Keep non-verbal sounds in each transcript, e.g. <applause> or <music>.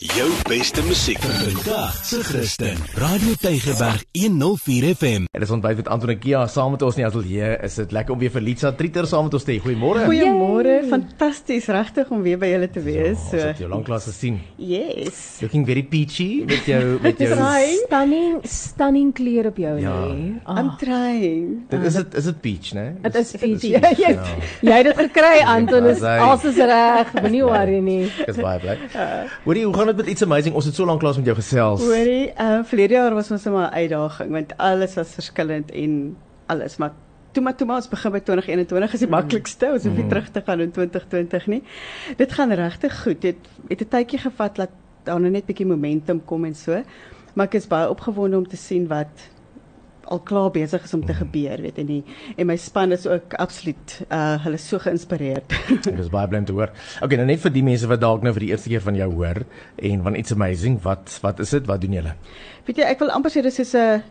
Jou beste musiek vandag se Christen. Radio Tygerberg 104 FM. En dis ontbyt met Anton en Kia saam met ons in die ateljee. Is dit lekker om weer vir Litsa Trieter saam met ons te hê. Goeiemôre. Goeiemôre, fantasties, regtig om weer by julle te wees. So, ons het jou lanklaas gesien. Yes. Looking very peachy met jou <laughs> met jou Trying. Stunning, stunning kleur op jou Ja. lê. I'm trying. Dit is dit is dit peach, né? Dit is peach. Dis peach, <laughs> Jy ja. jy het dit gekry Anton, is Sy- alles is reg. Moenie worry nie. Ek is baie bly. <laughs> Hoorie, hoe gaan dit met iets amazing? Ons het so lank lank met jou gesels. Hoorie, uh verlede jaar was ons net 'n uitdaging want alles was verskillend en alles, maar toe maar toe maar ons begin by 2021 is die maklikste, ons hoef nie terug te gaan in 2020 nie. Dit gaan regtig goed. Dit het 'n tydjie gevat dat daar nou net bietjie momentum kom en so. Maar ek is baie opgewonde om te sien wat al klaar besig is om te gebeur, weet en die en my span is ook absoluut uh hulle is so geïnspireerd. <laughs> Ek is baie bly om te hoor. Okay, nou net vir die mense wat dalk nou vir die eerste keer van jou hoor en van iets amazing, wat wat is dit? Wat doen julle? Weet jy, ek wil amper sê dis is 'n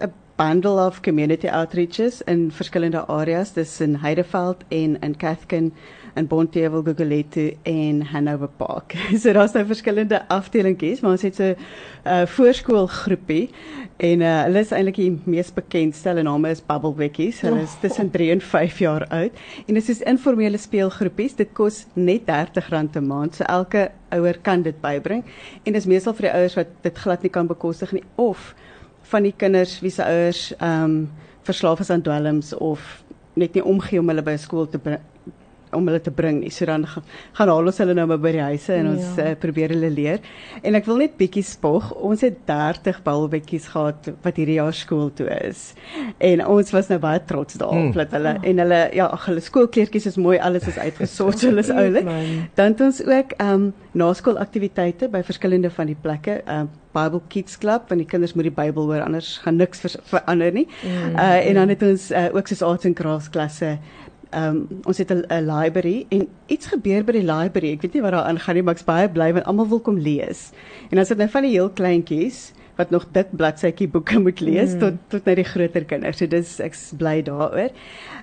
'n bundle of community outreaches in verskillende areas. Dis in Heideveld en in Cathkin in Bonteheuwel, Gugulethu en Hanover Park. <laughs> so daar's nou verskillende afdelingkies, maar ons het so 'n uh, voorskoolgroepie en uh, hulle is eintlik die mees bekendste. Hulle name is Bubblebekkies. Hulle is tussen 3 en 5 jaar oud en dit is informele speelgroepies. Dit kos net R30 'n maand. So elke ouer kan dit bybring en dis meestal vir die ouers wat dit glad nie kan bekostig nie of van die kinders wie se ouers ehm um, verslaaf is aan dwelms of net nie omgee om hulle by skool te om hulle te bring nie. So dan gaan, gaan haal ons hulle nou maar by die huise en ons Ja. uh, probeer hulle leer. En ek wil net bietjie spog. Ons het 30 balbekkies gehad wat hierdie jaar skool toe is. En ons was nou baie trots daarop Mm. dat hulle en hulle ja, ag hulle skoolkleertjies is mooi, alles is uitgesort, so hulle is <laughs> oulik. Dan het ons ook ehm um, naskoolaktiwiteite by verskillende van die plekke. Ehm um, Bible Kids Club want die kinders moet die Bybel hoor anders gaan niks verander nie. Mm. Uh en dan het ons uh, ook soos arts and crafts klasse. Um, ons het 'n library en iets gebeur by die library. Ek weet nie wat daar aangaan nie, maar ek's baie bly want almal wil kom lees. En as dit nou van die heel kleintjies wat nog dik bladsytjie boeke <laughs> moet lees mm. tot tot na die groter kinders. So dis ek's bly daaroor.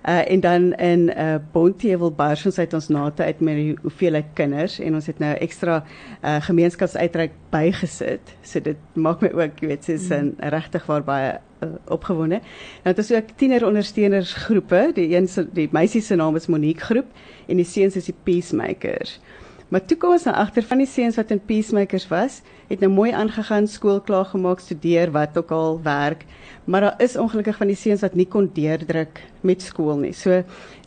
Uh en dan in uh Bonteheuwel Bars ons het ons nate uit met die hoeveelheid kinders en ons het nou ekstra uh gemeenskapsuitreik bygesit. So dit maak my ook, jy weet, soos 'n regtig waar baie uh, opgewonde. Nou dit is ook tiener ondersteunersgroepe. Die een die meisie se naam is Monique groep en die seuns is die Peacemakers. Maar toe kom ons nou agter van die seuns wat in Peacemakers was, het nou mooi aangegaan, skool klaar gemaak, studeer, wat ook al, werk. Maar daar is ongelukkig van die seuns wat nie kon deurdruk met skool nie. So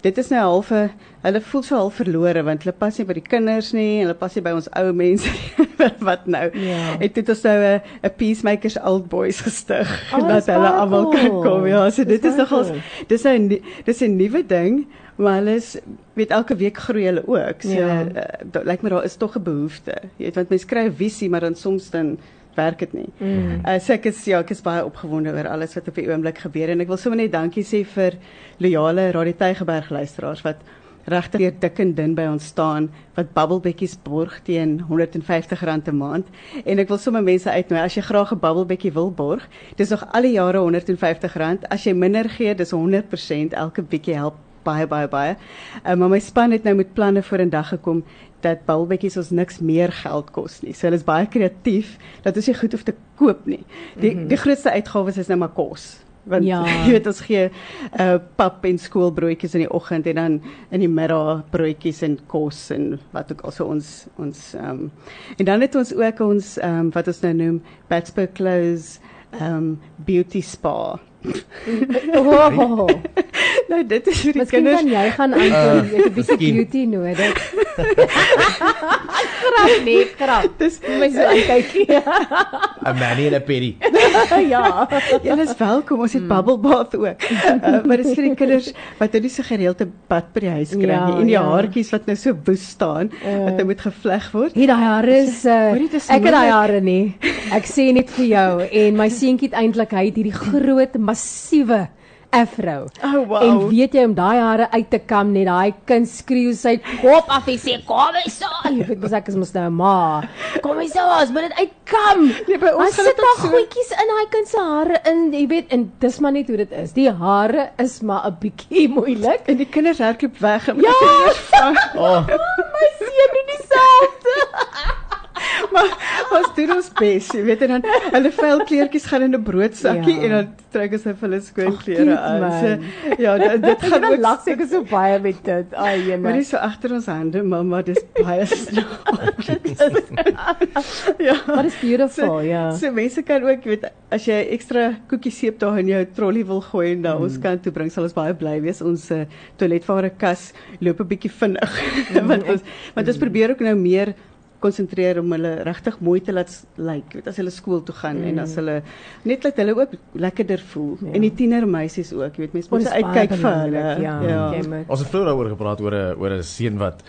dit is nou half 'n hulle voel so half verlore want hulle pas nie by die kinders nie, hulle pas nie by ons ou mense <laughs> nie. <laughs> wat nou? Ja. En dit is nou 'n 'n Peacemakers Old Boys gestig Oh, <laughs> dat hulle almal kan kom. Ja, so dit is baie nogal cool. dis 'n nie- dis 'n nuwe ding, maar hulle is weet elke week groei hulle ook. So Ja. uh, lyk my daar is tog 'n behoefte. Jy weet want mense kry 'n visie, maar dan soms dan werk dit nie. Mm. Uh, so ek is ja, ek is baie opgewonde oor alles wat op die oomblik gebeur en ek wil sommer net dankie sê vir loyale Radio Tygerberg luisteraars wat regtig? Weer dik en dun by ons staan wat bubbelbekkies borg teen R150 'n maand. En ek wil sommer mense uitnooi as jy graag 'n bubbelbekkie wil borg dis nog al die jare R150. As jy minder gee dis 100% elke bietjie help baie baie baie. Uh, maar my span het nou met planne voor in dag gekom dat bubbelbekkies ons niks meer geld kos nie. So hulle is baie kreatief dat ons nie goed hoef te koop nie. Die mm -hmm. die grootste uitgawes is nou maar kos want Ja. <laughs> jy weet ons gee uh, pap en skoolbroodjies in die oggend en dan in die middag broodjies en kos en wat ook al so ons ons ehm um, en dan het ons ook ons ehm um, wat ons nou noem Batsburg Close ehm um, beauty spa. <laughs> Oh, <laughs> nou dit is vir die miskien kinders kan jy gaan Anton, Uh, jy het 'n bietjie miskien. beauty nodig. grap nee, grap. Dis My so aankyk. 'n Manny en 'n Perry. <laughs> ja. <laughs> Julle is welkom. Ons het Hmm. bubble bath ook. Uh, <laughs> maar dit is vir die kinders wat nou nie so gereelde bad by die huis kry Ja, en die ja. haartjies wat nou so woes staan Uh. wat nou moet gevleg word. Hier daai hare is uh, ek het daai hare nie. Ek sê net vir jou en my seentjie het eintlik hy het hierdie groot massiewe afro. Oh wow. En weet jy om daai hare uit te kam net daai kind skreeu sy kop af en sê kom eens so. Jy weet mos ek is mos nou 'n ma. Kom eens so, ons moet dit uitkam. Nee, by ons gaan sit dit daar goedjies in daai kind se hare in, jy weet, en dis maar net hoe dit is. Die hare is maar 'n bietjie <laughs> moeilik. en die kinders hardloop weg en Ja. moet eers <laughs> vang. Oh, My seun doen dieselfde. Maar ons doen ons bes, jy weet en dan hulle vuil kleertjies gaan in 'n broodsakkie Ja. en dan trek ons net vir hulle skoon klere aan. So ja, dit, dit <laughs> gaan ook lag seker so baie met dit. Ai, Maar jene. dis so agter ons hande, mamma, dis baie <laughs> snaaks. ja. Maar dis beautiful, ja. So mense kan ook weet as jy ekstra koekie seep daar in jou trolley wil gooi en Mm. na ons kant toe bring, sal ons baie bly wees. Ons uh, toiletware kas loop 'n bietjie vinnig. <laughs> Mm, want ons want ons probeer ook nou meer konsentreer om hulle regtig mooi te laat lyk, weet as hulle skool toe gaan en as hulle net laat hulle ook lekkerder voel Mm. Ja. en die tienermeisies ook, jy weet mense Oh, moet uitkyk vir hulle. Ja, ja. moet. Ons het vroeër daaroor gepraat oor 'n oor 'n seun wat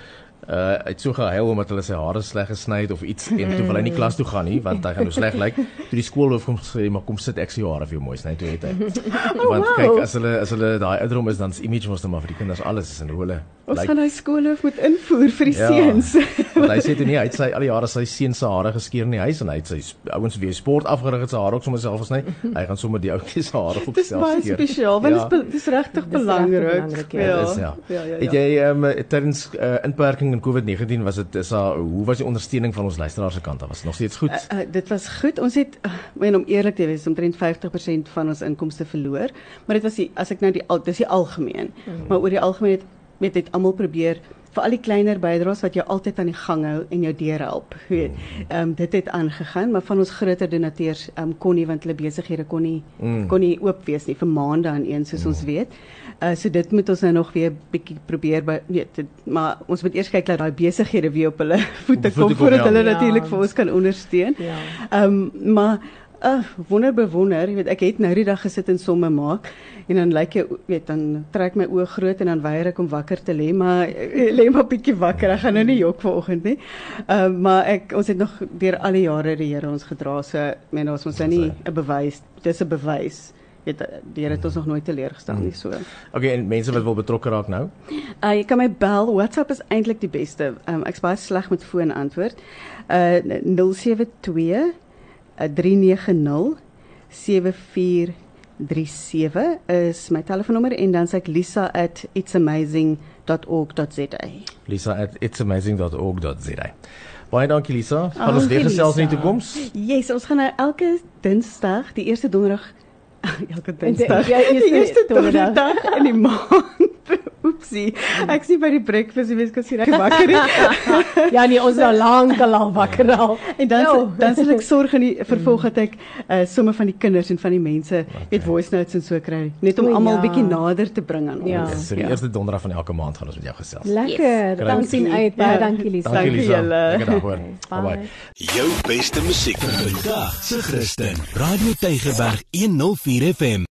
uh uit so gehuil omdat hulle sy hare sleg gesny het of iets en toe wil hy nie klas toe gaan nie want hy gaan nou sleg lyk. <laughs> Toe die skoolhoof kom sê maar kom sit ek sy hare vir jou mooi sny toe het hy. <laughs> want wow. kyk as hulle as hulle daai ouderdom is dan se image mos net maar vir die kinders alles is en hoe hulle Ons lyk. gaan hy skoolhoof moet invoer vir die Ja. seuns. <laughs> Want hy sê toe nie hy het sy al die jare sy seun se hare geskeer in die huis en hy het sy ouens wie hy sport afgerig het sy hare ook sommer self gesny. Hy gaan sommer die ouetjies se hare ook Dis self baie skeer. spesiaal want Ja. dit is be- dis regtig Dis belangrik. belangrik, ja. Ja, dis ja. ja, ja, Het ja. jy ehm um, tydens uh, inperking in COVID-19 was dit is daar hoe was die ondersteuning van ons luisteraars se kant af? Was dit nog steeds goed? Uh, uh, dit was goed. Ons het uh, men om eerlik te wees omtrent 50% van ons inkomste verloor, maar dit was die as ek nou die al dis die algemeen. Mm. Maar oor die algemeen het weet het almal probeer vir al die kleiner bydraes wat jou altyd aan die gang hou en jou deur help. Weet. Ehm um, dit het aangegaan, maar van ons groter donateurs ehm um, kon nie want hulle besighede kon nie mm. kon nie oop wees nie vir maande aan een soos mm. ons weet. Uh so dit moet ons nou nog weer bietjie probeer by weet dit, maar ons moet eers kyk dat daai besighede weer op hulle <laughs> voete kom voordat ja. hulle Ja. natuurlik vir ons kan ondersteun. Ja. Ehm um, maar uh, wonder bewonder, jy weet ek het nou die dag gesit en somme maak en dan lyk jy weet dan trek my oë groot en dan weier ek om wakker te lê, maar eh, lê maar bietjie wakker. Ek gaan nou nie jok vanoggend nie. Ehm um, maar ek ons het nog deur al die jare die Here ons gedra. So men ons ons nou nie 'n bewys, dis 'n bewys. Weet die Here het ons nog nooit teleurgestel nie so. Okay, en mense wat wil betrokke raak nou? Uh jy kan my bel. WhatsApp is eintlik die beste. Um, ek's baie sleg met foon antwoord. Uh 072 uh, 390 7437 is my telefoonnommer en dan sê ek lisa@itsamazing.org.za. Lisa at itsamazing.org.za. Baie dankie Lisa. Gaan Ah, ons weer gesels in die toekoms? Yes, ons gaan nou elke Dinsdag, die eerste donderdag <laughs> elke Dinsdag. ja, eerste die eerste donderdag. donderdag in die maand. Oepsie. Ek sien by die breakfast, jy weet, kan sien ek wakker is. <laughs> Ja nee, ons is nou lank al wakker al. En dan Jo. dan sal ek sorg in die vervolg dat ek uh, somme van die kinders en van die mense weet voice notes en so kry, net om almal ja. bietjie nader te bring aan Ja. ons. So die eerste donderdag van elke maand gaan ons met jou gesels. Lekker. Yes. Dan sien uit. Baie Ja. dankie Lisa. Dankie julle. Lekker dag hoor. Bye. Bye. Jou beste musiek vir vandag se Christen. Radio Tygerberg 104 FM.